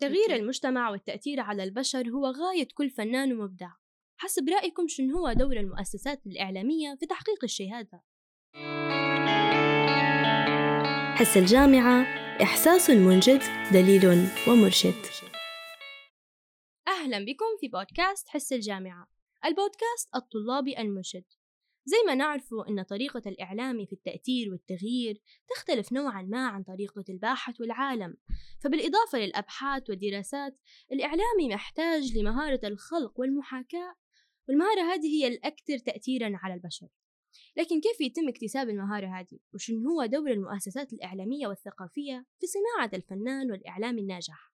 تغيير المجتمع والتأثير على البشر هو غاية كل فنان ومبدع. حسب رأيكم شنو هو دور المؤسسات الإعلامية في تحقيق الشيء هذا؟ حس الجامعة إحساس منجد دليل ومرشد. أهلا بكم في بودكاست حس الجامعة البودكاست الطلابي المرشد. زي ما نعرفوا أن طريقة الإعلام في التأثير والتغيير تختلف نوعا ما عن طريقة الباحث والعالم فبالإضافة للأبحاث والدراسات الإعلامي محتاج لمهارة الخلق والمحاكاة والمهارة هذه هي الأكثر تأثيرا على البشر لكن كيف يتم اكتساب المهارة هذه؟ وشن هو دور المؤسسات الإعلامية والثقافية في صناعة الفنان والإعلام الناجح؟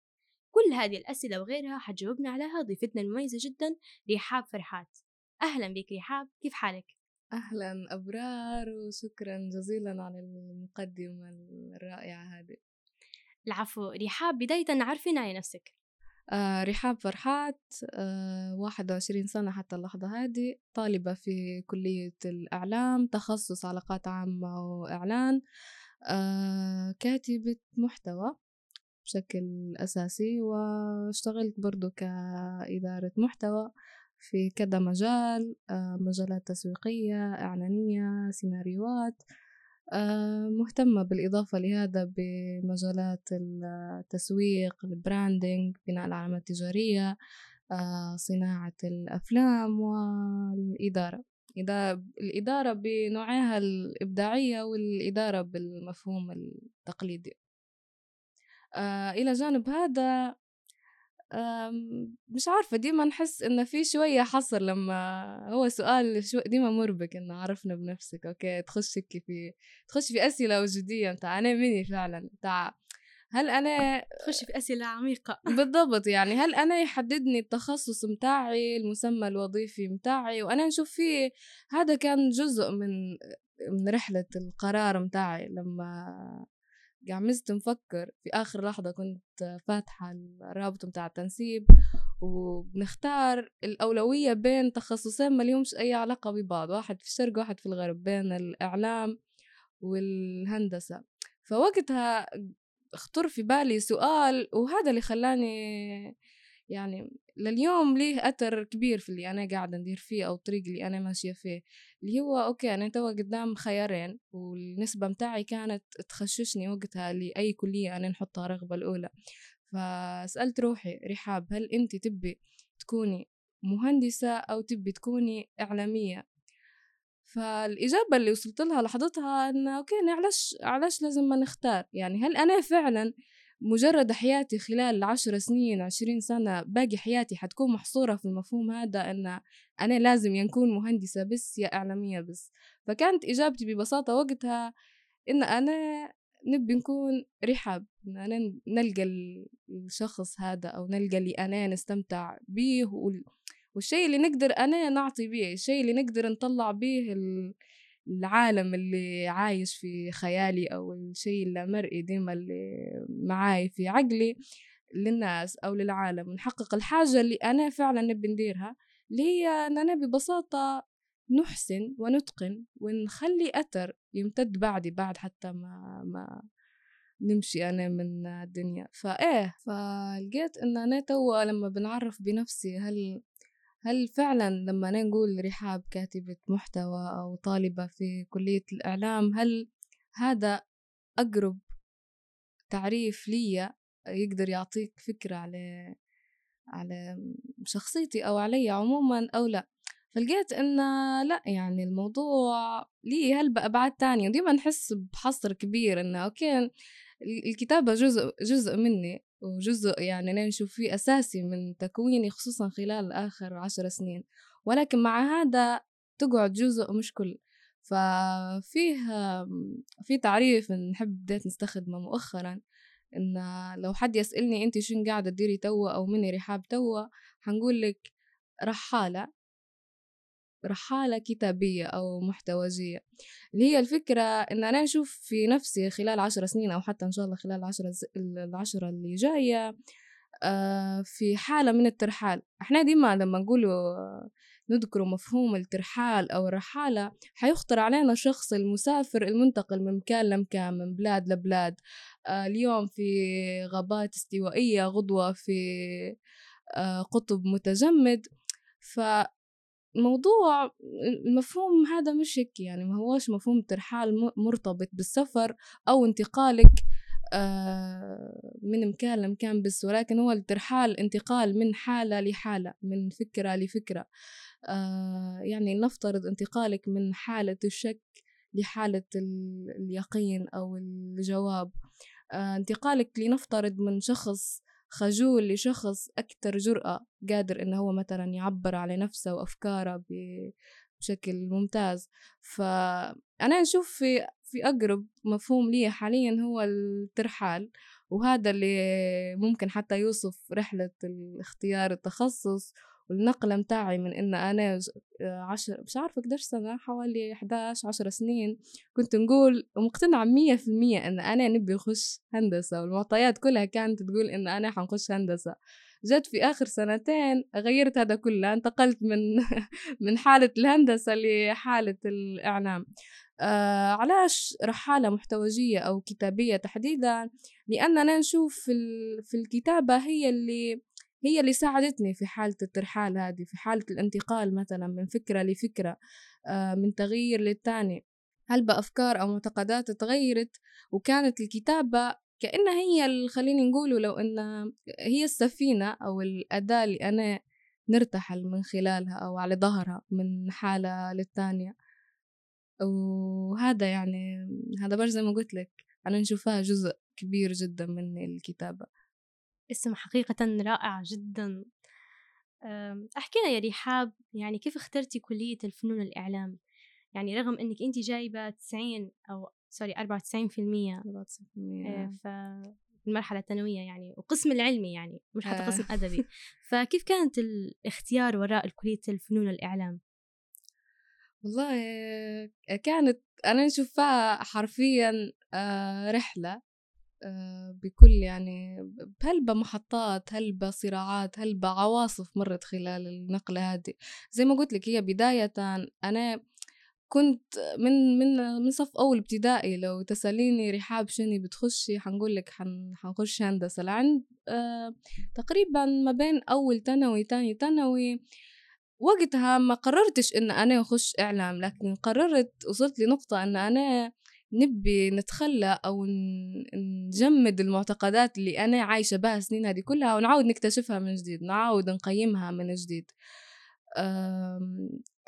كل هذه الأسئلة وغيرها حتجاوبنا عليها ضيفتنا المميزة جدا رحاب فرحات أهلا بك رحاب كيف حالك؟ أهلا أبرار وشكرا جزيلا على المقدمة الرائعة هذه. العفو رحاب بداية عرفنا على نفسك. آه رحاب فرحات آه واحد وعشرين سنة حتى اللحظة هذه طالبة في كلية الإعلام تخصص علاقات عامة وإعلان آه كاتبة محتوى بشكل أساسي واشتغلت برضو كإدارة محتوى. في كذا مجال آه، مجالات تسويقية إعلانية سيناريوهات آه، مهتمة بالإضافة لهذا بمجالات التسويق البراندنج بناء العلامات التجارية آه، صناعة الأفلام والإدارة. الإدارة بنوعها الإبداعية والإدارة بالمفهوم التقليدي. إلى جانب هذا مش عارفة ديما نحس إنه في شوية حصر لما هو سؤال شو ديما مربك إنه عرفنا بنفسك أوكي تخش هيك في تخش في أسئلة وجودية متاع أنا مني فعلا متاع هل أنا تخش في أسئلة عميقة. بالضبط يعني هل أنا يحددني التخصص متاعي المسمى الوظيفي متاعي؟ وأنا نشوف فيه هذا كان جزء من من رحلة القرار متاعي لما قعمزت نفكر في آخر لحظة كنت فاتحة الرابط متاع التنسيب وبنختار الأولوية بين تخصصين ما لهمش أي علاقة ببعض واحد في الشرق واحد في الغرب بين الإعلام والهندسة. فوقتها خطر في بالي سؤال وهذا اللي خلاني يعني لليوم ليه أثر كبير في اللي أنا قاعدة ندير فيه أو الطريق اللي أنا ماشية فيه. اللي هو أوكي أنا توا قدام خيارين والنسبة متاعي كانت تخششني وقتها لأي كلية أنا نحطها رغبة الأولى. فسألت روحي رحاب هل أنت تبي تكوني مهندسة أو تبي تكوني إعلامية؟ فالإجابة اللي وصلت لها لحظتها إنه أوكي علاش علاش لازم ما نختار؟ يعني هل أنا فعلا مجرد حياتي خلال عشر سنين عشرين سنة باقي حياتي حتكون محصورة في المفهوم هذا أن أنا لازم يكون مهندسة بس يا إعلامية بس. فكانت إجابتي ببساطة وقتها إن أنا نبي نكون رحاب أنا نلقى الشخص هذا أو نلقى اللي أنا نستمتع به والشيء اللي نقدر أنا نعطي به الشيء اللي نقدر نطلع به العالم اللي عايش في خيالي أو الشيء اللامرئي ديما اللي معاي في عقلي للناس أو للعالم نحقق الحاجة اللي أنا فعلا نبي نديرها اللي هي أننا ببساطة نحسن ونتقن ونخلي أثر يمتد بعدي بعد حتى ما ما نمشي أنا من الدنيا. فإيه فلقيت إن أنا توا لما بنعرف بنفسي هل هل فعلا لما نقول رحاب كاتبة محتوى أو طالبة في كلية الإعلام هل هذا أقرب تعريف لي يقدر يعطيك فكرة على على شخصيتي أو علي عموما أو لا؟ فلقيت إن لا يعني الموضوع لي هل بأبعاد تانية. وديما نحس بحصر كبير إنه أوكي الكتابة جزء جزء مني. وجزء يعني أنا نشوف فيه أساسي من تكويني خصوصا خلال آخر عشر سنين. ولكن مع هذا تقعد جزء مش كل. ففيه في تعريف نحب بديت نستخدمه مؤخرا إن لو حد يسألني أنت شو قاعدة تديري توا أو مني رحاب توا حنقول لك رحالة رحالة كتابية أو محتوجية. اللي هي الفكرة إن أنا أشوف في نفسي خلال عشر سنين أو حتى إن شاء الله خلال العشرة العشرة اللي جاية آه، في حالة من الترحال. إحنا ديما لما نقولوا نذكر مفهوم الترحال أو الرحالة حيخطر علينا الشخص المسافر المنتقل من مكان لمكان من بلاد لبلاد. آه، اليوم في غابات استوائية غدوة في آه، قطب متجمد. فموضوع المفهوم هذا مش هيك يعني ما هوش مفهوم ترحال مرتبط بالسفر أو انتقالك آه، من مكان لمكان بس ولكن هو الترحال انتقال من حالة لحالة من فكرة لفكرة. يعني نفترض انتقالك من حالة الشك لحالة اليقين أو الجواب. آه، انتقالك لنفترض من شخص خجول لشخص أكثر جرأة قادر إنه هو مثلا يعبر على نفسه وأفكاره بشكل ممتاز. فأنا أشوف في في أقرب مفهوم لي حاليا هو الترحال وهذا اللي ممكن حتى يوصف رحلة الاختيار التخصص والنقلة متاعي من إن أنا عشر مش عارفة قديش سنة حوالي 11 عشر سنين كنت نقول ومقتنعة مية في المية إن أنا نبي أخش هندسة والمعطيات كلها كانت تقول إن أنا حنخش هندسة. جت في آخر سنتين غيرت هذا كله انتقلت من من حالة الهندسة لحالة الإعلام. آه علاش رحالة محتوجية أو كتابية تحديدا؟ لأننا نشوف في, في الكتابة هي اللي هي اللي ساعدتني في حالة الترحال هذه في حالة الانتقال مثلا من فكرة لفكرة آه، من تغيير للتاني. هل بأفكار أو معتقدات تغيرت؟ وكانت الكتابة كأنها هي خليني نقوله لو إن هي السفينة أو الأداة اللي أنا نرتحل من خلالها أو على ظهرها من حالة للتانية. وهذا يعني هذا برضه زي ما قلت لك أنا نشوفها جزء كبير جدا من الكتابة. اسم حقيقة رائع جدا. أحكينا يا رحاب يعني كيف اخترتي كلية الفنون الإعلام؟ يعني رغم أنك أنت جايبة 90 أو سوري 94% 94% ف المرحلة الثانوية يعني وقسم العلمي يعني مش حتى قسم آه. أدبي. فكيف كانت الاختيار وراء كلية الفنون الإعلام؟ والله كانت أنا نشوفها حرفيا آه، رحلة. آه، بكل يعني هل بمحطات هل بصراعات هل بعواصف مرت خلال النقلة هذه؟ زي ما قلت لك هي بداية أنا كنت من من من صف أول ابتدائي لو تسأليني رحاب شني بتخشي حنقول لك حن حنخش هندسة. لعند آه تقريبا ما بين أول ثانوي تاني ثانوي وقتها ما قررتش إن أنا أخش إعلام لكن قررت وصلت لنقطة إن أنا نبي نتخلى أو نجمد المعتقدات اللي أنا عايشة بها السنين هذه كلها ونعاود نكتشفها من جديد نعاود نقيمها من جديد.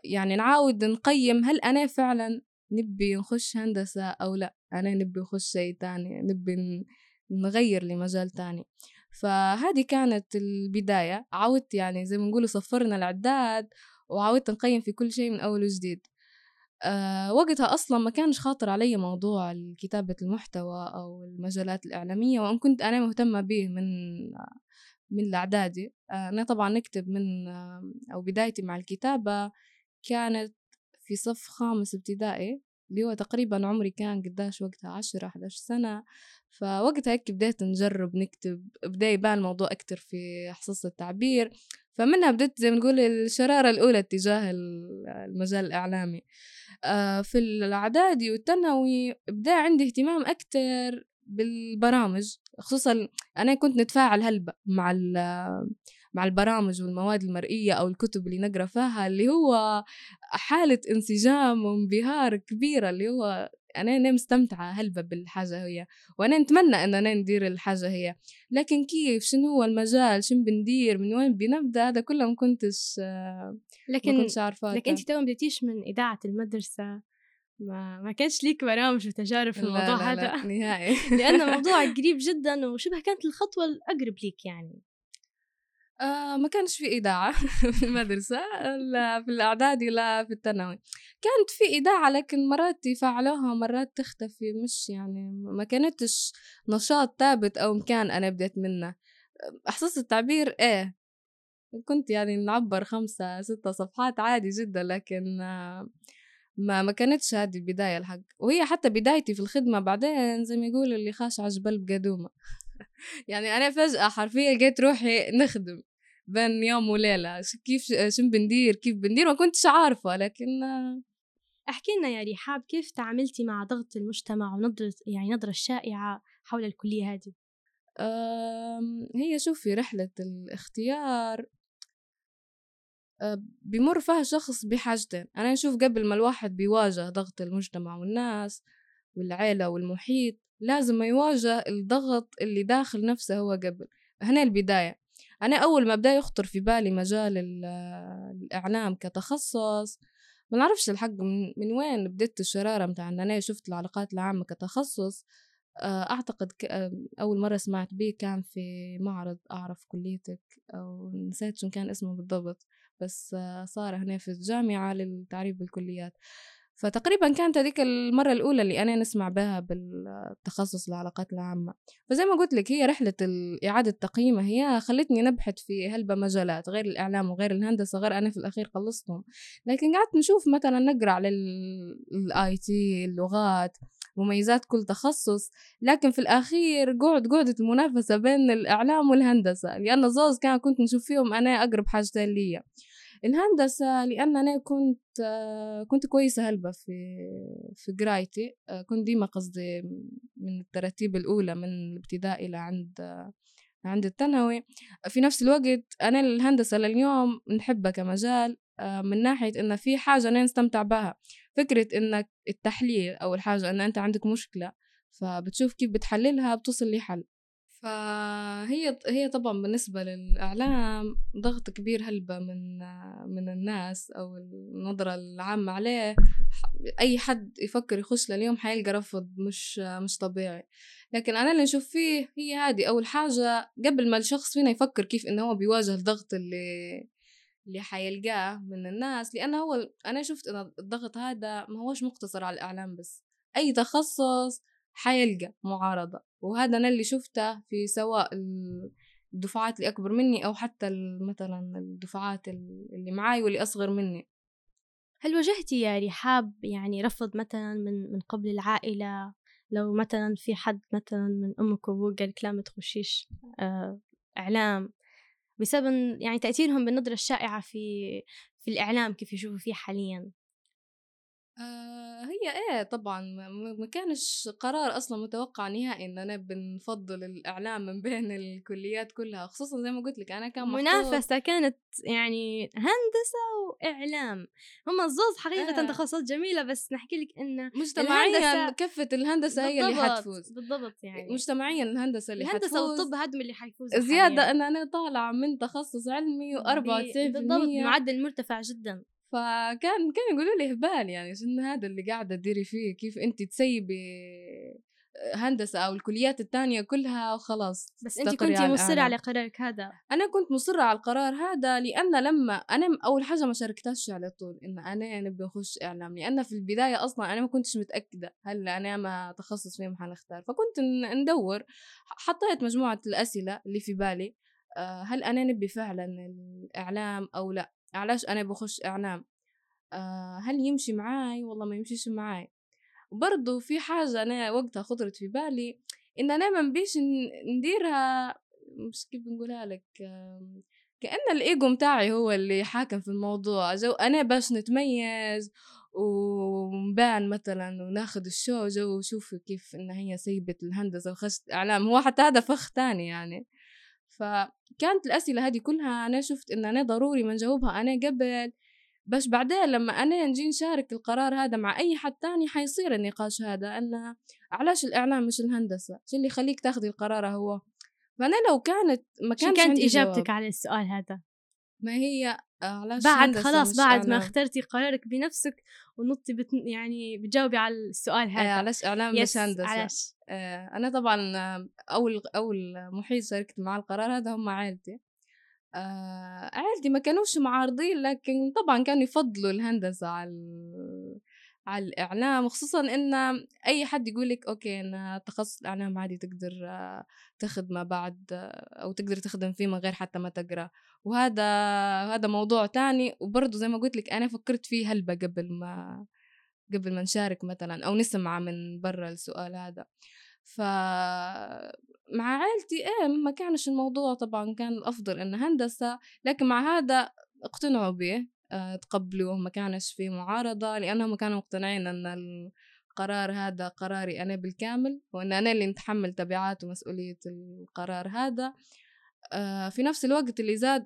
يعني نعاود نقيم هل أنا فعلا نبي نخش هندسة أو لا؟ أنا نبي نخش شيء تاني نبي نغير لمجال تاني. فهذه كانت البداية. عودت يعني زي ما نقول صفرنا العداد وعودت نقيم في كل شيء من أول وجديد. أه وقتها أصلا ما كانش خاطر علي موضوع كتابة المحتوى أو المجالات الإعلامية وإن كنت أنا مهتمة به من من الإعدادي. أه أنا طبعا نكتب من أو بدايتي مع الكتابة كانت في صف خامس ابتدائي اللي هو تقريبا عمري كان قداش وقتها؟ عشرة 11 سنة. فوقتها هيك بديت نجرب نكتب بدأ يبان الموضوع أكتر في حصص التعبير. فمنها بديت زي ما نقول الشرارة الأولى اتجاه المجال الإعلامي. آه، في الإعدادي والثانوي بدأ عندي اهتمام أكتر بالبرامج خصوصا أنا كنت نتفاعل هلبة مع مع البرامج والمواد المرئية أو الكتب اللي نقرأ فيها اللي هو حالة انسجام وانبهار كبيرة اللي هو أنا أنا مستمتعة هلبة بالحاجة هي وأنا نتمنى أن أنا ندير الحاجة هي. لكن كيف؟ شنو هو المجال؟ شنو بندير؟ من وين بنبدأ؟ هذا كله ما كنتش لكن ما كنتش عارفة لكن أنت تو بديتيش من إذاعة المدرسة ما ما كانش ليك برامج وتجارب في الموضوع لا لا هذا. لا نهائي. لأن الموضوع قريب جدا وشبه كانت الخطوة الأقرب ليك يعني. آه ما كانش في إذاعة في المدرسة لا في الإعدادي لا في الثانوي. كانت في إذاعة لكن مرات يفعلوها مرات تختفي مش يعني ما كانتش نشاط ثابت أو مكان أنا بديت منه. إحساس التعبير إيه كنت يعني نعبر خمسة ستة صفحات عادي جدا لكن ما ما كانتش هذه البداية الحق. وهي حتى بدايتي في الخدمة بعدين زي ما يقولوا اللي خاش عجبل بقدومة. يعني أنا فجأة حرفيا لقيت روحي نخدم بين يوم وليلة. كيف شو بندير؟ كيف بندير؟ ما كنتش عارفة لكن احكي لنا يا ريحاب كيف تعاملتي مع ضغط المجتمع ونظرة يعني نظرة الشائعة حول الكلية هذه؟ هي شوفي رحلة الاختيار آه، بمر فيها شخص بحاجتين. أنا أشوف قبل ما الواحد بيواجه ضغط المجتمع والناس والعيلة والمحيط لازم يواجه الضغط اللي داخل نفسه هو قبل. هنا البداية. أنا أول ما بدأ يخطر في بالي مجال الإعلام كتخصص ما نعرفش الحق من, وين بديت الشرارة متاع أن أنا شفت العلاقات العامة كتخصص آه، أعتقد أول مرة سمعت به كان في معرض أعرف كليتك أو نسيت شو كان اسمه بالضبط. بس آه، صار هنا في الجامعة للتعريف بالكليات. فتقريبا كانت هذيك المرة الأولى اللي أنا نسمع بها بالتخصص العلاقات العامة. فزي ما قلت لك هي رحلة إعادة تقييمها هي خلتني نبحث في هلبة مجالات غير الإعلام وغير الهندسة غير أنا في الأخير خلصتهم. لكن قعدت نشوف مثلا نقرأ على ال IT اللغات مميزات كل تخصص. لكن في الأخير قعد قعدة المنافسة بين الإعلام والهندسة لأن زوز كان كنت نشوف فيهم أنا أقرب حاجتين ليا. الهندسة لأن أنا كنت كنت كويسة هلبة في في قرايتي كنت ديما قصدي من التراتيب الأولى من الابتدائي لعند عند الثانوي. في نفس الوقت أنا الهندسة لليوم نحبها كمجال من ناحية إن في حاجة أنا نستمتع بها. فكرة إنك التحليل أول حاجة إن أنت عندك مشكلة فبتشوف كيف بتحللها بتصل لحل. فهي هي طبعا بالنسبة للإعلام ضغط كبير هلبة من من الناس أو النظرة العامة عليه. أي حد يفكر يخش لليوم حيلقى رفض مش مش طبيعي. لكن أنا اللي نشوف فيه هي هذه أول حاجة قبل ما الشخص فينا يفكر كيف إنه هو بيواجه الضغط اللي اللي حيلقاه من الناس لأنه هو أنا شفت إن الضغط هذا ما هوش مقتصر على الإعلام بس. أي تخصص حيلقى معارضة. وهذا أنا اللي شفته في سواء الدفعات اللي أكبر مني أو حتى مثلا الدفعات اللي معاي واللي أصغر مني. هل واجهتي يا رحاب يعني رفض مثلا من من قبل العائلة؟ لو مثلا في حد مثلا من أمك وأبوك قال لا ما تخشيش آه إعلام بسبب يعني تأثيرهم بالنظرة الشائعة في في الإعلام كيف يشوفوا فيه حاليا؟ آه هي إيه طبعا ما كانش قرار أصلا متوقع نهائي إن أنا بنفضل الإعلام من بين الكليات كلها خصوصا زي ما قلت لك أنا كان منافسة كانت يعني هندسة وإعلام هم الزوز حقيقه آه. تخصصات جميلة بس نحكي لك انه مجتمعيا كفه الهندسة هي اللي حتفوز. بالضبط يعني. مجتمعيا الهندسة اللي الهندسة حتفوز. والطب هدم اللي حيفوز زيادة إن أنا طالعة من تخصص علمي و94% بالضبط معدل مرتفع جدا. فكان كانوا يقولوا لي هبال يعني شنو هذا اللي قاعدة تديري فيه؟ كيف انت تسيبي هندسة أو الكليات الثانية كلها وخلاص بس أنت كنت مصرة على قرارك هذا؟ أنا كنت مصرة على القرار هذا لأن لما أنا أول حاجة ما شاركتهاش على طول إن أنا نبي أخش إعلام لأن في البداية أصلا أنا ما كنتش متأكدة هل أنا ما تخصص فيه حنختار. فكنت ندور حطيت مجموعة الأسئلة اللي في بالي آه، هل أنا نبي فعلا الإعلام أو لأ؟ علاش أنا بخش إعلام؟ آه هل يمشي معاي؟ والله ما يمشيش معاي. وبرضه في حاجة أنا وقتها خطرت في بالي إن أنا ما نبيش نديرها مش كيف نقولها لك؟ كأن الإيجو متاعي هو اللي حاكم في الموضوع. جو أنا باش نتميز ونبان مثلا وناخد ال show جو وشوفوا كيف إن هي سيبت الهندسة وخشت إعلام. هو حتى هذا فخ تاني يعني. فكانت الأسئلة هذه كلها أنا شفت إن أنا ضروري ما نجاوبها أنا قبل. بس بعدين لما أنا نجي نشارك القرار هذا مع أي حد تاني حيصير النقاش هذا أن علاش الإعلام مش الهندسة؟ شو اللي يخليك تاخذي القرار هو؟ فأنا لو كانت ما كانش كانت إجابتك جواب. على السؤال هذا؟ ما هي علاش بعد خلاص بعد. ما اخترتي قرارك بنفسك ونطي بت يعني بتجاوبي على السؤال هذا. علاش إعلام مش هندسة علاش آه أنا طبعا أول أول محيط شاركت مع القرار هذا هم عائلتي. آه عائلتي ما كانوش معارضين لكن طبعا كانوا يفضلوا الهندسة على على الإعلام خصوصا إن أي حد يقول لك أوكي إن تخصص الإعلام عادي تقدر تخدمه بعد أو تقدر تخدم فيه من غير حتى ما تقرأ. وهذا هذا موضوع تاني. وبرضه زي ما قلت لك أنا فكرت فيه هلبة قبل ما قبل ما نشارك مثلا أو نسمع من برا السؤال هذا. ف مع عائلتي إيه ما كانش الموضوع طبعا كان الأفضل انه هندسة لكن مع هذا اقتنعوا به تقبلوه ما كانش في معارضة لأنهم كانوا مقتنعين أن القرار هذا قراري أنا بالكامل وإن أنا اللي نتحمل تبعات ومسؤولية القرار هذا. آه، في نفس الوقت اللي زاد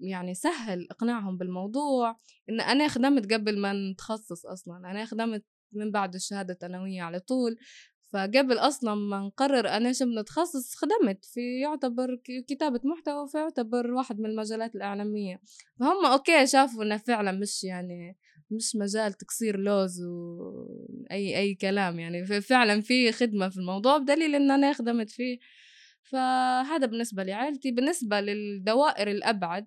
يعني سهل إقناعهم بالموضوع إن أنا خدمت قبل ما نتخصص أصلا أنا خدمت من بعد الشهادة الثانوية على طول. فقبل أصلا ما نقرر أنا شو بنتخصص خدمت في يعتبر كتابة محتوى فيعتبر واحد من المجالات الإعلامية. فهم أوكي شافوا إنه فعلا مش يعني مش مجال تكسير لوز وأي أي كلام يعني. فعلا في خدمة في الموضوع بدليل إن أنا خدمت فيه. فهذا بالنسبة لعائلتي. بالنسبة للدوائر الأبعد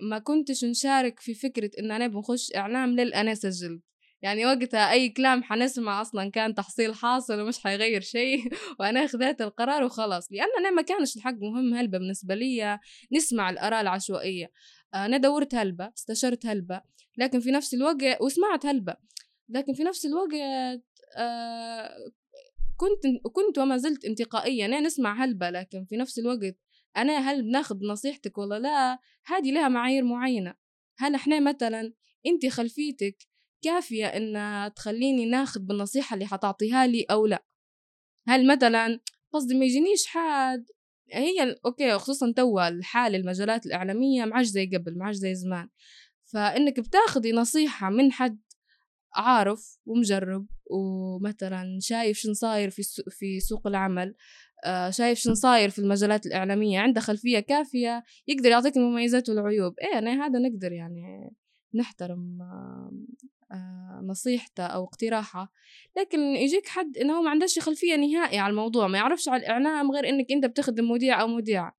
ما كنتش نشارك في فكرة إن أنا بنخش إعلام للأنا سجلت. يعني وقتها أي كلام حنسمع أصلا كان تحصيل حاصل ومش حيغير شيء. وأنا خذيت القرار وخلاص. لأن أنا ما كانش الحق مهم هلبة بالنسبة لي نسمع الآراء العشوائية. أنا دورت هلبة استشرت هلبة. لكن في نفس الوقت وسمعت هلبة. لكن في نفس الوقت آه كنت كنت وما زلت انتقائية. أنا نسمع هلبة لكن في نفس الوقت أنا هل بناخذ نصيحتك ولا لا؟ هذه لها معايير معينة. هل إحنا مثلا أنت خلفيتك كافية إن تخليني ناخذ بالنصيحة اللي حتعطيها لي أو لأ. هل مثلا قصدي ما يجينيش حد هي أوكي خصوصا توا الحال المجالات الإعلامية ما عادش زي قبل ما عادش زي زمان. فإنك بتاخذي نصيحة من حد عارف ومجرب ومثلا شايف شن صاير في في سوق العمل آه شايف شن صاير في المجالات الإعلامية عنده خلفية كافية يقدر يعطيك المميزات والعيوب. إيه أنا هذا نقدر يعني نحترم نصيحته أو اقتراحه لكن يجيك حد إنه ما عندهش خلفية نهائي على الموضوع ما يعرفش على الإعلام غير إنك أنت بتخدم مذيع أو مذيعة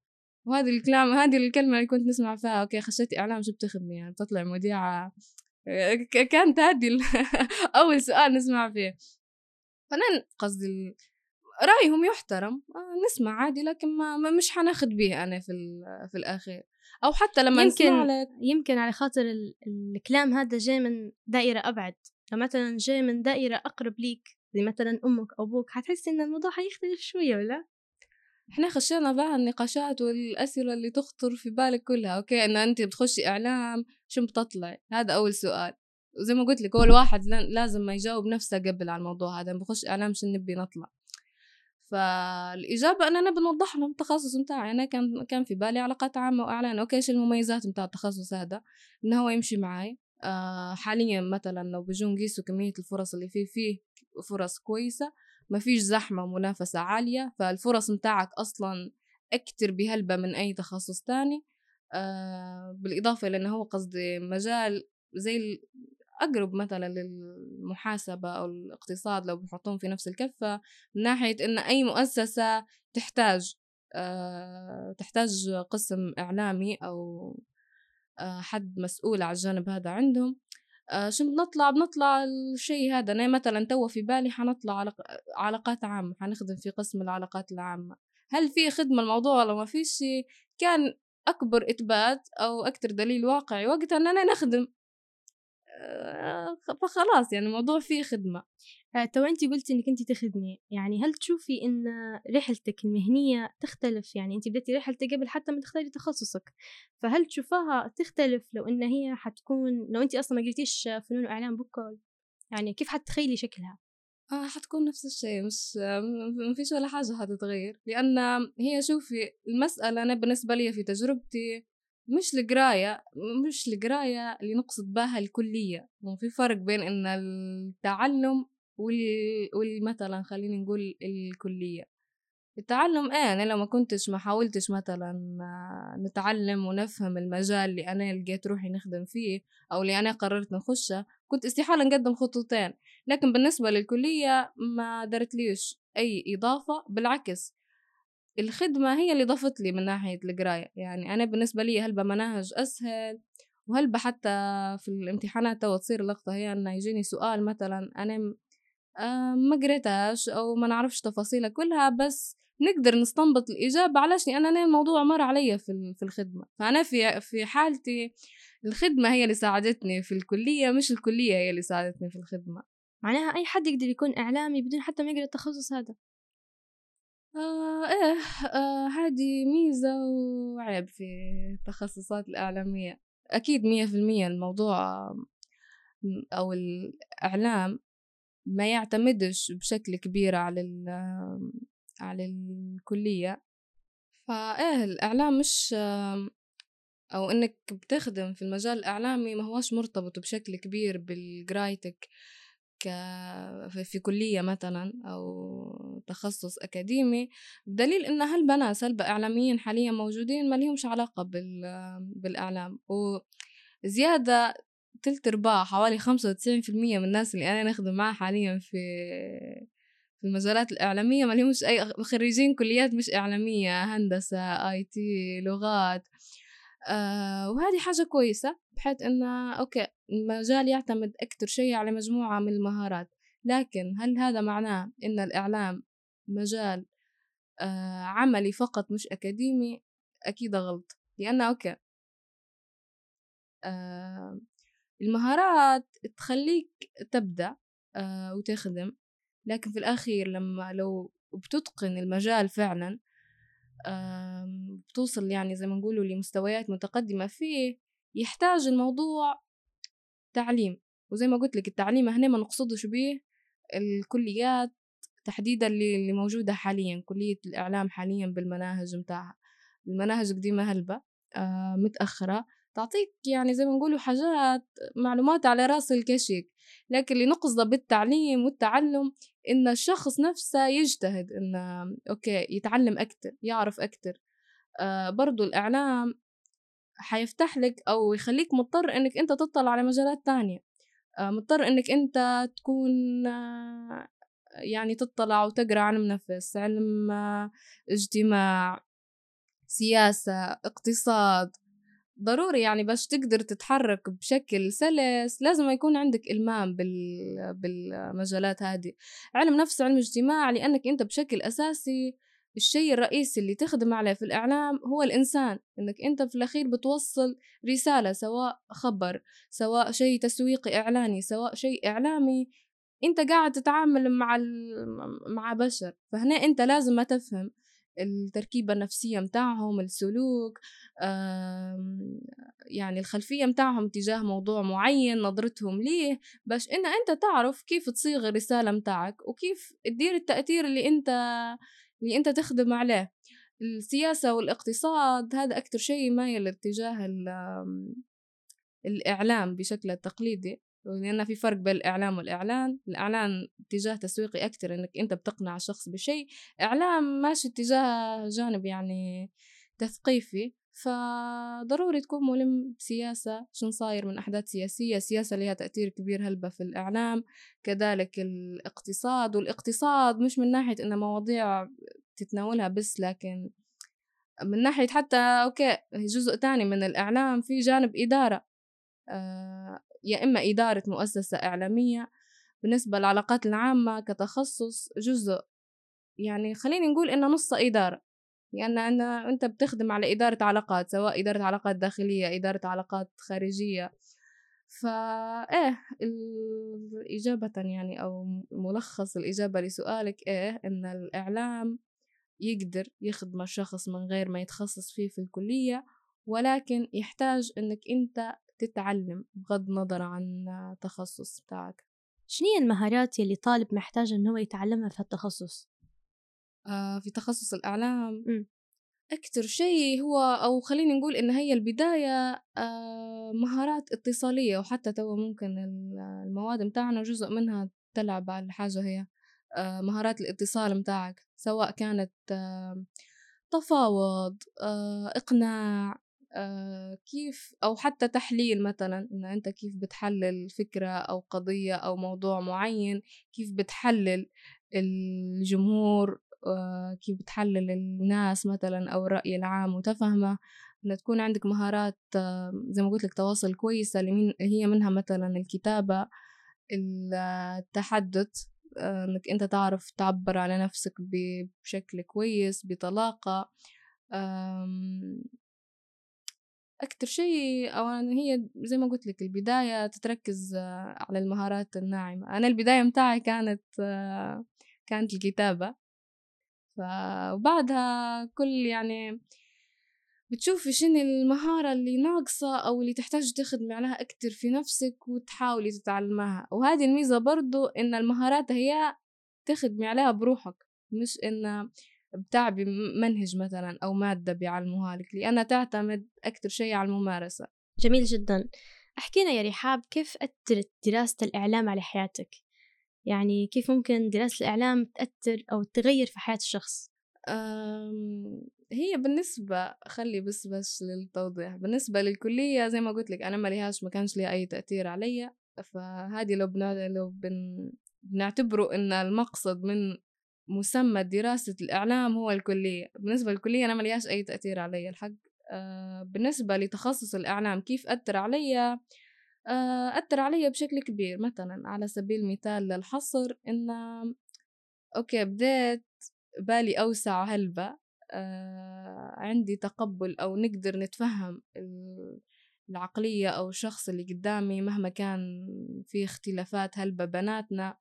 وهذه الكلام هذه الكلمة اللي كنت نسمع فيها أوكي خشيت إعلام شو بتخدمي؟ يعني بتطلع مذيعة. كانت هذه أول سؤال نسمع فيه. فأنا قصدي رأيهم يحترم. آه، نسمع عادي لكن ما مش حناخد به أنا في في الأخير. أو حتى لما يمكن لك يمكن على خاطر الكلام هذا جاي من دائرة أبعد. فمثلا جاي من دائرة أقرب ليك زي مثلا أمك أو أبوك حتحسي إن الموضوع حيختلف شوية ولا؟ إحنا خشينا بقى النقاشات والأسئلة اللي تخطر في بالك كلها أوكي؟ إن أنت بتخشي إعلام شو بتطلع؟ هذا أول سؤال. وزي ما قلت لك هو الواحد لازم ما يجاوب نفسه قبل على الموضوع هذا بخش إعلام شو نبي نطلع؟ فالإجابة أنا نبي نوضح لهم التخصص متاعي أنا كان كان في بالي علاقات عامة وإعلان. أوكي إيش المميزات متاع التخصص هذا؟ إنه هو يمشي معي آه حاليا مثلا لو بيجون قيسوا كمية الفرص اللي فيه فيه فرص كويسة ما فيش زحمة منافسة عالية. فالفرص متاعك أصلا أكتر بهلبة من أي تخصص تاني. آه بالإضافة لأنه هو قصدي مجال زي أقرب مثلا للمحاسبة أو الاقتصاد لو بحطهم في نفس الكفة من ناحية إن أي مؤسسة تحتاج أه تحتاج قسم إعلامي أو أه حد مسؤول على الجانب هذا عندهم. أه شو بنطلع؟ بنطلع الشيء هذا. أنا مثلا تو في بالي حنطلع علاق... علاقات عامة حنخدم في قسم العلاقات العامة. هل في خدمة الموضوع ولا ما فيش كان أكبر إثبات أو أكتر دليل واقعي وقتها أن أنا نخدم. فخلاص يعني الموضوع فيه خدمة آه، تو أنت قلتي إنك أنت تخدمي يعني هل تشوفي إن رحلتك المهنية تختلف يعني أنت بدأتي رحلتك قبل حتى ما تختاري تخصصك فهل تشوفها تختلف لو إن هي حتكون لو أنت أصلا ما قلتيش فنون وإعلام بكل يعني كيف حتتخيلي شكلها؟ آه حتكون نفس الشيء مش ما فيش ولا حاجة حتتغير لأن هي شوفي المسألة أنا بالنسبة لي في تجربتي مش القراية مش القراية اللي نقصد بها الكلية. وفي فرق بين إن التعلم وال... والمثلا خليني نقول الكلية. التعلم إيه أنا لو ما كنتش ما حاولتش مثلا نتعلم ونفهم المجال اللي أنا لقيت روحي نخدم فيه أو اللي أنا قررت نخشه كنت استحالة نقدم خطوتين. لكن بالنسبة للكلية ما درت ليش أي إضافة بالعكس. الخدمة هي اللي ضافت لي من ناحية القراية. يعني أنا بالنسبة لي هلبة مناهج أسهل وهلبة حتى في الامتحانات تو تصير اللقطة هي أنه يجيني سؤال مثلا أنا آه، ما قريتهاش أو ما نعرفش تفاصيلها كلها بس نقدر نستنبط الإجابة علاش لأن أنا الموضوع مر علي في في الخدمة. فأنا في في حالتي الخدمة هي اللي ساعدتني في الكلية مش الكلية هي اللي ساعدتني في الخدمة. معناها أي حد يقدر يكون إعلامي بدون حتى ما يقرأ التخصص هذا. آه إيه آه ميزة وعيب في التخصصات الإعلامية. أكيد مية في المية الموضوع أو الإعلام ما يعتمدش بشكل كبير على على الكلية. فإيه الإعلام مش أو إنك بتخدم في المجال الإعلامي ما هوش مرتبط بشكل كبير بالقرايتك ك في كلية مثلا أو تخصص أكاديمي بدليل إن هالبنات سلبة إعلاميين حاليا موجودين ما لهمش علاقة بال... بالإعلام وزيادة تلت أرباع حوالي خمسة وتسعين في المية من الناس اللي أنا نخدم معها حاليا في في المجالات الإعلامية ما لهمش أي خريجين كليات مش إعلامية هندسة IT لغات آه وهذه حاجة كويسة. بحيث إنه okay المجال يعتمد أكتر شيء على مجموعة من المهارات. لكن هل هذا معناه إن الإعلام مجال آه عملي فقط مش أكاديمي؟ أكيد غلط. لأنه okay آه المهارات تخليك تبدأ آه وتخدم. لكن في الأخير لما لو بتتقن المجال فعلا بتوصل يعني زي ما نقولوا لمستويات متقدمة فيه يحتاج الموضوع تعليم. وزي ما قلت لك التعليم هنا ما نقصدش به الكليات تحديدا اللي موجودة حاليا كلية الإعلام حاليا بالمناهج متاعها. المناهج قديمة هلبة آه متأخرة. تعطيك يعني زي ما نقولوا حاجات معلومات على رأس الكشك. لكن اللي نقصده بالتعليم والتعلم إن الشخص نفسه يجتهد إنه أوكي يتعلم أكتر يعرف أكتر. آه برضو الإعلام حيفتح لك أو يخليك مضطر إنك أنت تطلع على مجالات تانية. آه مضطر إنك أنت تكون آه يعني تطلع وتقرأ علم نفس علم آه اجتماع سياسة اقتصاد. ضروري يعني باش تقدر تتحرك بشكل سلس لازم يكون عندك إلمام بال... بالمجالات هذه. علم نفس علم اجتماع لأنك أنت بشكل أساسي الشيء الرئيسي اللي تخدم عليه في الإعلام هو الإنسان إنك أنت في الأخير بتوصل رسالة سواء خبر سواء شيء تسويقي إعلاني سواء شيء إعلامي أنت قاعد تتعامل مع. مع بشر فهنا أنت لازم ما تفهم التركيبة النفسية متاعهم السلوك يعني الخلفية متاعهم تجاه موضوع معين نظرتهم ليه باش إن أنت تعرف كيف تصيغ الرسالة متاعك وكيف تدير التأثير اللي أنت اللي أنت تخدم عليه. السياسة والاقتصاد هذا أكتر شيء مايل اتجاه الإعلام بشكل التقليدي لأن في فرق بين الإعلام والإعلان. الإعلان اتجاه تسويقي أكتر إنك أنت بتقنع الشخص بشيء. إعلام ماشي اتجاه جانب يعني تثقيفي. فضروري تكون ملم بسياسة شن صاير من أحداث سياسية سياسة لها تأثير كبير هلبة في الإعلام كذلك الاقتصاد والاقتصاد مش من ناحية إن مواضيع تتناولها بس لكن من ناحية حتى أوكي جزء تاني من الإعلام في جانب إدارة آه يا إما إدارة مؤسسة إعلامية. بالنسبة للعلاقات العامة كتخصص جزء يعني خليني نقول إنه نص إدارة. لأن أنا أنت بتخدم على إدارة علاقات سواء إدارة علاقات داخلية إدارة علاقات خارجية فإيه إجابة يعني أو ملخص الإجابة لسؤالك إيه إن الإعلام يقدر يخدم الشخص من غير ما يتخصص فيه في الكلية ولكن يحتاج إنك أنت تتعلم بغض النظر عن التخصص بتاعك شنو المهارات يلي طالب محتاج إنه هو يتعلمها في التخصص؟ آه في تخصص الإعلام م. أكتر شيء هو أو خليني نقول إن هي البداية آه مهارات اتصالية وحتى تو ممكن المواد متاعنا جزء منها تلعب على الحاجة هي آه مهارات الاتصال متاعك سواء كانت تفاوض إقناع كيف أو حتى تحليل مثلا إن أنت كيف بتحلل فكرة أو قضية أو موضوع معين كيف بتحلل الجمهور كيف بتحلل الناس مثلا أو الرأي العام وتفهمه إن تكون عندك مهارات آه زي ما قلت لك تواصل كويسة اللي هي منها مثلا الكتابة التحدث آه، إنك أنت تعرف تعبر على نفسك بشكل كويس بطلاقة أكتر شيء أو هي زي ما قلت لك البداية تتركز على المهارات الناعمة. أنا البداية متاعي كانت كانت الكتابة. وبعدها كل يعني بتشوفي شنو المهارة اللي ناقصة أو اللي تحتاج تخدمي عليها أكتر في نفسك وتحاولي تتعلمها. وهذه الميزة برضو إن المهارات هي تخدمي عليها بروحك مش إن بتعبي منهج مثلا أو مادة بيعلموها لك لأنها تعتمد أكتر شيء على الممارسة. جميل جدا. احكينا يا رحاب كيف أثرت دراسة الإعلام على حياتك؟ يعني كيف ممكن دراسة الإعلام تأثر أو تغير في حياة الشخص؟ هي بالنسبة خلي بس بس للتوضيح. بالنسبة للكلية زي ما قلت لك أنا ما ليهاش ما كانش لي أي تأثير علي فهذه لو بنا لو بن بنعتبره إن المقصد من مسمى دراسة الإعلام هو الكلية. بالنسبة للكلية أنا ما ليهاش أي تأثير علي الحق. أه بالنسبة لتخصص الإعلام كيف أثر علي أه أثر علي بشكل كبير. مثلا على سبيل المثال للحصر إن أوكي بديت بالي أوسع هلبة آه عندي تقبل أو نقدر نتفهم العقلية أو الشخص اللي قدامي مهما كان في اختلافات هلبة بناتنا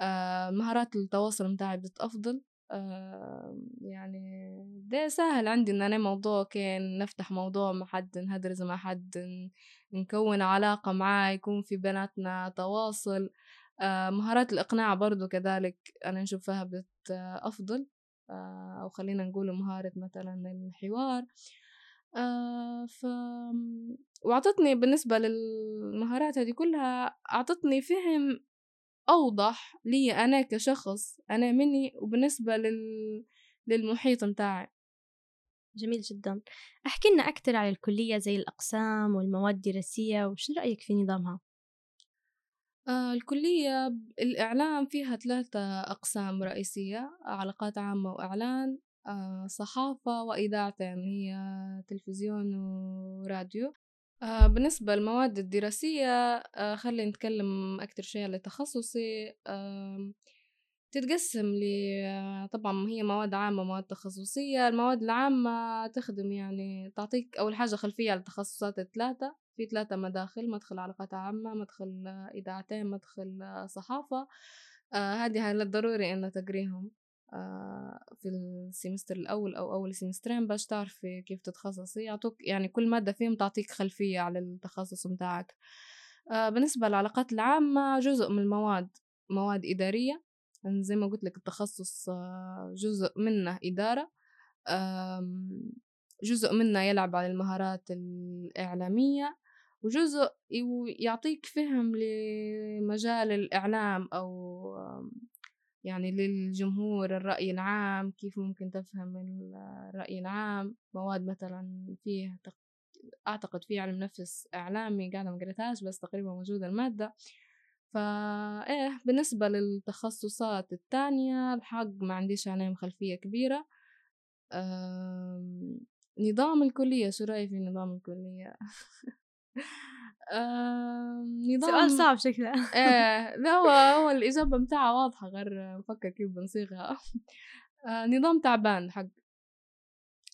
آه مهارات التواصل متاعي بدت أفضل. آه يعني ده سهل عندي إن أنا موضوع كان نفتح موضوع مع حد نهدرز مع حد نكون علاقة معاه يكون في بيناتنا تواصل. آه مهارات الإقناع برضو كذلك أنا نشوفها بدت أفضل. آه، أو خلينا نقول مهارة مثلا الحوار. آه، ف وأعطتني بالنسبة للمهارات هذه كلها أعطتني فهم أوضح لي أنا كشخص أنا مني وبالنسبة لل... للمحيط متاعي. جميل جدا. أحكي لنا أكثر عن الكلية زي الأقسام والمواد الدراسية وش رأيك في نظامها؟ آه الكلية الإعلام فيها ثلاثة أقسام رئيسية علاقات عامة وإعلان آه صحافة وإذاعة يعني هي تلفزيون وراديو. آه بالنسبة للمواد الدراسية آه خلي نتكلم أكتر شيء على تخصصي. تتقسم ل طبعا هي مواد عامة مواد تخصصية. المواد العامة تخدم يعني تعطيك أول حاجة خلفية على التخصصات الثلاثة. في ثلاثة مداخل مدخل علاقات عامة مدخل إذاعتين مدخل صحافة. آه هذه هاي ضروري إنه تقريهم آه في ال semester الأول أو أول semester ين باش تعرفي كيف تتخصصي. يعطوك يعني كل مادة فيهم تعطيك خلفية على التخصص متاعك. آه بالنسبة للعلاقات العامة جزء من المواد مواد إدارية. زي ما قلت لك التخصص آه جزء منه إدارة جزء منه يلعب على المهارات الإعلامية وجزء يعطيك فهم لمجال الإعلام أو يعني للجمهور الرأي العام كيف ممكن تفهم الرأي العام مواد مثلا فيه أعتقد في علم نفس إعلامي قاعدة قريتهاش بس تقريبا موجودة المادة. فا إيه بالنسبة للتخصصات التانية الحق ما عنديش عليهم خلفية كبيرة. نظام الكلية شو رأيك في نظام الكلية؟ نظام سؤال صعب شكله. إيه لا هو هو الإجابة متاعها واضحة غير نفكر كيف بنصيغها. آه نظام تعبان حق.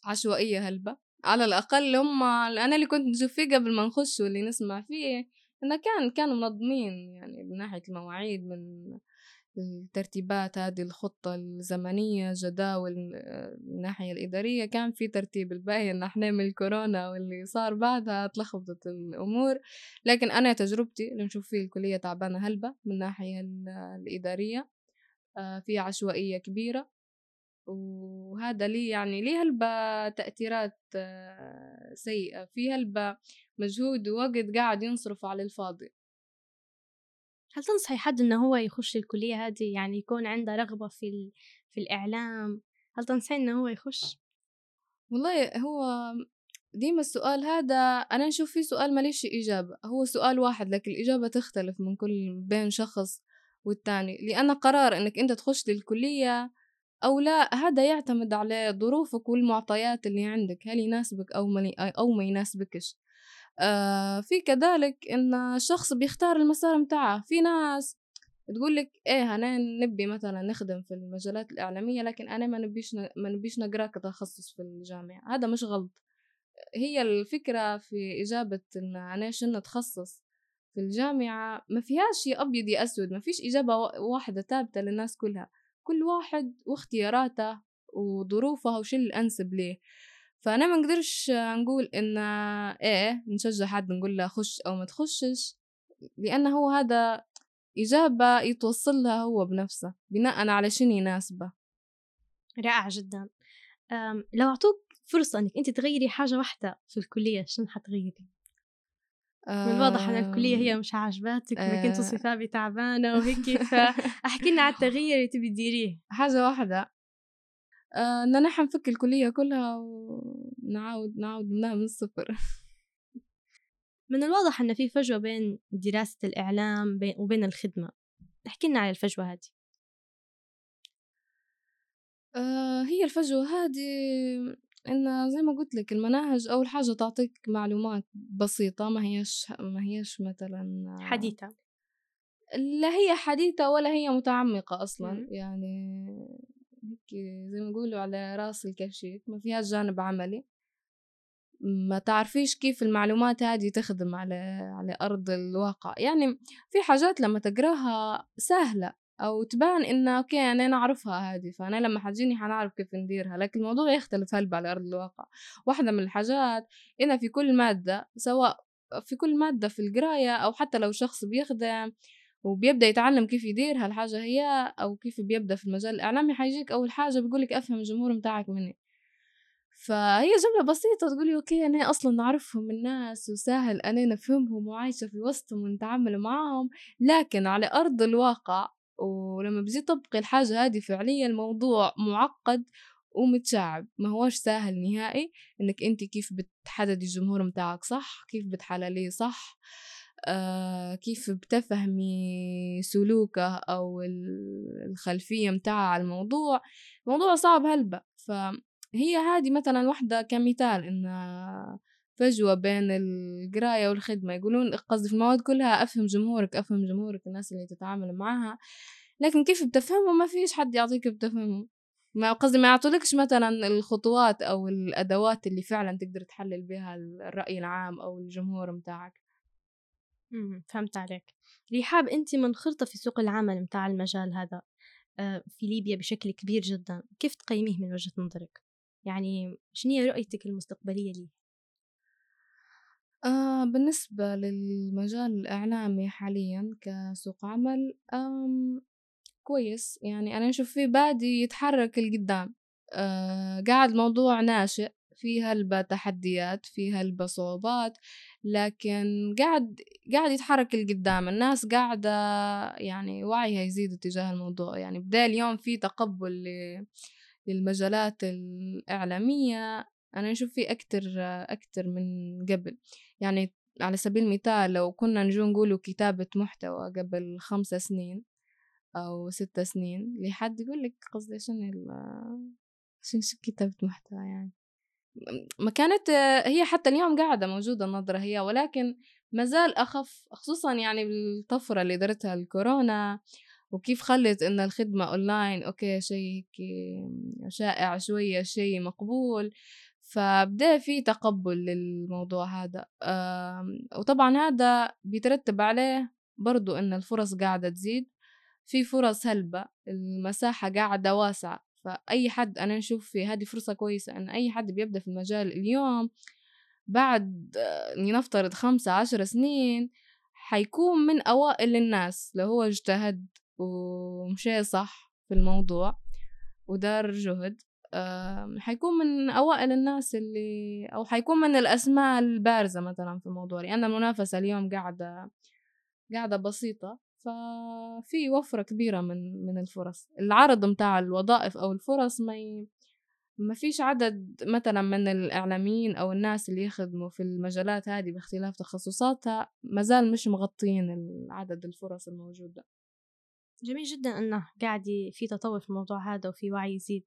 عشوائية هلبة. على الأقل هم أنا اللي كنت نشوف فيه قبل ما نخش واللي نسمع فيه إنه كان كانوا منظمين يعني من ناحية المواعيد من الترتيبات هذه الخطة الزمنية جداول الناحية الإدارية. كان في ترتيب الباقي إن إحنا من الكورونا واللي صار بعدها تلخبطت الأمور. لكن أنا تجربتي اللي نشوف فيه الكلية تعبانة هلبة من الناحية الإدارية آه، في عشوائية كبيرة. وهذا لي يعني لي هلبة تأثيرات آه، سيئة. في هلبة مجهود ووقت قاعد ينصرف على الفاضي. هل تنصحي حد إنه هو يخش الكلية هذه؟ يعني يكون عنده رغبة في ال... في الإعلام؟ هل تنصحين إنه هو يخش؟ والله هو ديما السؤال هذا أنا نشوف فيه سؤال ماليش إجابة. هو سؤال واحد لكن الإجابة تختلف من كل بين شخص والتاني. لأن قرار إنك أنت تخش للكلية أو لا هذا يعتمد على ظروفك والمعطيات اللي عندك. هل يناسبك أو ما أو ما يناسبكش. آه في كذلك إن الشخص بيختار المسار متاعه. في ناس تقول لك إيه أنا نبي مثلا نخدم في المجالات الإعلامية لكن أنا ما نبيش ما نبيش نقرأ كتخصص في الجامعة. هذا مش غلط. هي الفكرة في إجابة إن أنا شنو نتخصص في الجامعة. ما فيهاش يا أبيض يا أسود ما فيش إجابة واحدة ثابتة للناس كلها. كل واحد واختياراته وظروفه وش الانسب ليه. فأنا ما نقدرش نقول إن إيه نشجع حد نقول له خش أو ما تخشش لأن هو هذا إجابة يتوصل لها هو بنفسه بناء على شنو يناسبه. رائع جدا. لو أعطوك فرصة إنك أنت تغيري حاجة واحدة في الكلية شنو حتغيري؟ من الواضح أن الكلية هي مش عاجباتك ما كنت توصفها بتعبانة وهيك فأحكي لنا على التغيير اللي تبي تديريه. حاجة واحدة. آه إن نحن نفك الكلية كلها ونعاود نعاود منها من الصفر. من الواضح أن في فجوة بين دراسة الإعلام وبين الخدمة. احكي لنا على الفجوة هذه. آه هي الفجوة هذه إن زي ما قلت لك المناهج أول حاجة تعطيك معلومات بسيطة ما هيش ما هيش مثلا حديثة. لا هي حديثة ولا هي متعمقة أصلا. م. يعني هيك زي ما يقولوا على رأس الكشيك ما فيها جانب عملي. ما تعرفيش كيف المعلومات هذه تخدم على على أرض الواقع. يعني في حاجات لما تقراها سهلة أو تبان إنه أوكي أنا نعرفها هذه فأنا لما حتجيني حنعرف كيف نديرها. لكن الموضوع يختلف هلبة على أرض الواقع. واحدة من الحاجات إنها في كل مادة سواء في كل مادة في القراية أو حتى لو شخص بيخدم وبيبدأ يتعلم كيف يدير هالحاجة هي أو كيف بيبدأ في المجال الإعلامي حيجيك أول حاجة بيقولك أفهم الجمهور متاعك مني. فهي جملة بسيطة تقولي أوكي أنا أصلا نعرفهم الناس وسهل أنا نفهمهم وعايشة في وسطهم ونتعامل معاهم لكن على أرض الواقع ولما بيجي تطبقي الحاجة هذه فعليا الموضوع معقد ومتشعب. ما هوش سهل نهائي إنك أنت كيف بتحددي الجمهور متاعك صح كيف بتحلليه صح. آه كيف بتفهمي سلوكه أو الخلفية متاعه على الموضوع. موضوع صعب هلبة فهي هذه مثلا وحدة كمثال إن فجوة بين القراية والخدمة يقولون قصدي في المواد كلها أفهم جمهورك أفهم جمهورك الناس اللي تتعامل معها. لكن كيف بتفهمه؟ ما فيش حد يعطيك بتفهمه. ما قصدي ما يعطولكش مثلا الخطوات أو الأدوات اللي فعلا تقدر تحلل بها الرأي العام أو الجمهور متاعك. إمم، فهمت عليك. رحاب أنتِ منخرطة في سوق العمل متاع المجال هذا آه، في ليبيا بشكل كبير جدًا، كيف تقيّميه من وجهة نظرِك؟ يعني هي رؤيتِك المستقبلية ليه؟ آه بالنسبة للمجال الإعلامي حاليًا كسوق عمل آمم كويس، يعني أنا نشوف فيه بادي يتحرك لقدّام آه قاعد الموضوع ناشئ. في هلبة تحديات في هلبة صعوبات لكن قاعد قاعد يتحرك لقدام الناس قاعدة يعني وعيها يزيد تجاه الموضوع. يعني بدأ اليوم في تقبل للمجالات الإعلامية. أنا نشوف في أكتر أكتر من قبل. يعني على سبيل المثال لو كنا نجو نقولوا كتابة محتوى قبل خمسة سنين أو ستة سنين لحد يقول لك قصدي شنو شنو كتابة محتوى يعني؟ ما كانت هي حتى اليوم قاعدة موجودة النظرة هي ولكن ما زال أخف خصوصا يعني بالطفرة اللي درتها الكورونا وكيف خلت إن الخدمة online okay شيء شائع شوية شيء مقبول. فبدأ في تقبل للموضوع هذا. وطبعا هذا بيترتب عليه برضو إن الفرص قاعدة تزيد. في فرص هلبة المساحة قاعدة واسعة. فأي حد أنا نشوف في هذه فرصة كويسة إن أي حد بيبدأ في المجال اليوم بعد لنفترض خمسة عشر سنين حيكون من أوائل الناس لو هو اجتهد ومشي صح في الموضوع ودار جهد حيكون من أوائل الناس اللي أو حيكون من الأسماء البارزة مثلا في الموضوع لأن المنافسة اليوم قاعدة قاعدة بسيطة. ففي وفرة كبيرة من من الفرص. العرض متاع الوظائف أو الفرص ما ي... ما فيش عدد مثلا من الإعلاميين أو الناس اللي يخدموا في المجالات هذه باختلاف تخصصاتها مازال مش مغطيين عدد الفرص الموجودة. جميل جدا أنه قاعد في تطور في الموضوع هذا وفي وعي يزيد.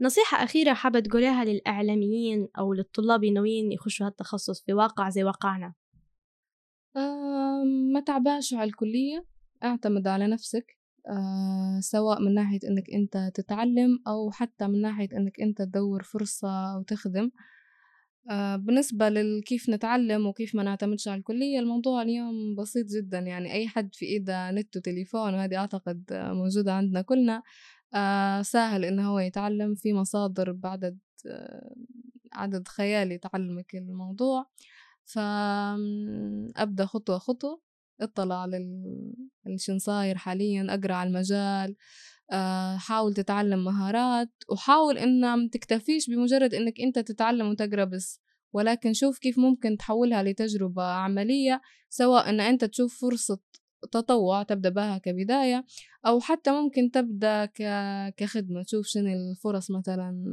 نصيحة أخيرة حابة تقوليها للإعلاميين أو للطلاب الناويين يخشوا هالتخصص في واقع زي واقعنا. آه ما تعباش على الكلية اعتمد على نفسك آه سواء من ناحية إنك أنت تتعلم أو حتى من ناحية إنك أنت تدور فرصة وتخدم آه بالنسبة لكيف نتعلم وكيف ما نعتمدش على الكلية الموضوع اليوم بسيط جدا. يعني أي حد في إيده نت وتليفون وهذه أعتقد موجودة عندنا كلنا آه سهل إنه هو يتعلم. في مصادر بعدد آه عدد خيالي تعلمك الموضوع. فأبدأ خطوة خطوة اطلع على شن صاير حاليا أقرأ على المجال آه، حاول تتعلم مهارات وحاول إن ما تكتفيش بمجرد إنك أنت تتعلم وتقرأ بس ولكن شوف كيف ممكن تحولها لتجربة عملية سواء إن أنت تشوف فرصة تطوع تبدأ بها كبداية أو حتى ممكن تبدأ كخدمة تشوف شنو الفرص مثلا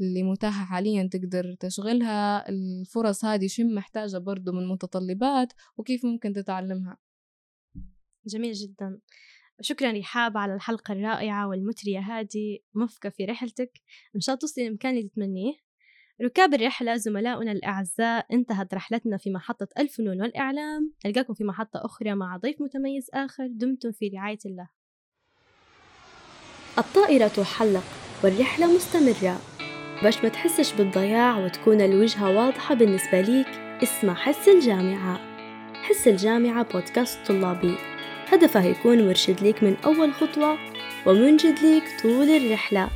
اللي متاحة حاليا تقدر تشغلها. الفرص هذه شو محتاجة برضو من متطلبات وكيف ممكن تتعلمها. جميل جدا. شكرا رحاب على الحلقة الرائعة والمثرية هذه موفقة في رحلتك. إن شاء الله توصلي للمكان اللي تتمنيه. ركاب الرحلة زملاؤنا الأعزاء انتهت رحلتنا في محطة الفنون والإعلام. نلقاكم في محطة أخرى مع ضيف متميز آخر. دمتم في رعاية الله. الطائرة تحلق والرحلة مستمرة. باش ما تحسش بالضياع وتكون الوجهة واضحة بالنسبة ليك اسمع حس الجامعة. حس الجامعة بودكاست طلابي. هدفه يكون مرشد ليك من أول خطوة ومنجد ليك طول الرحلة.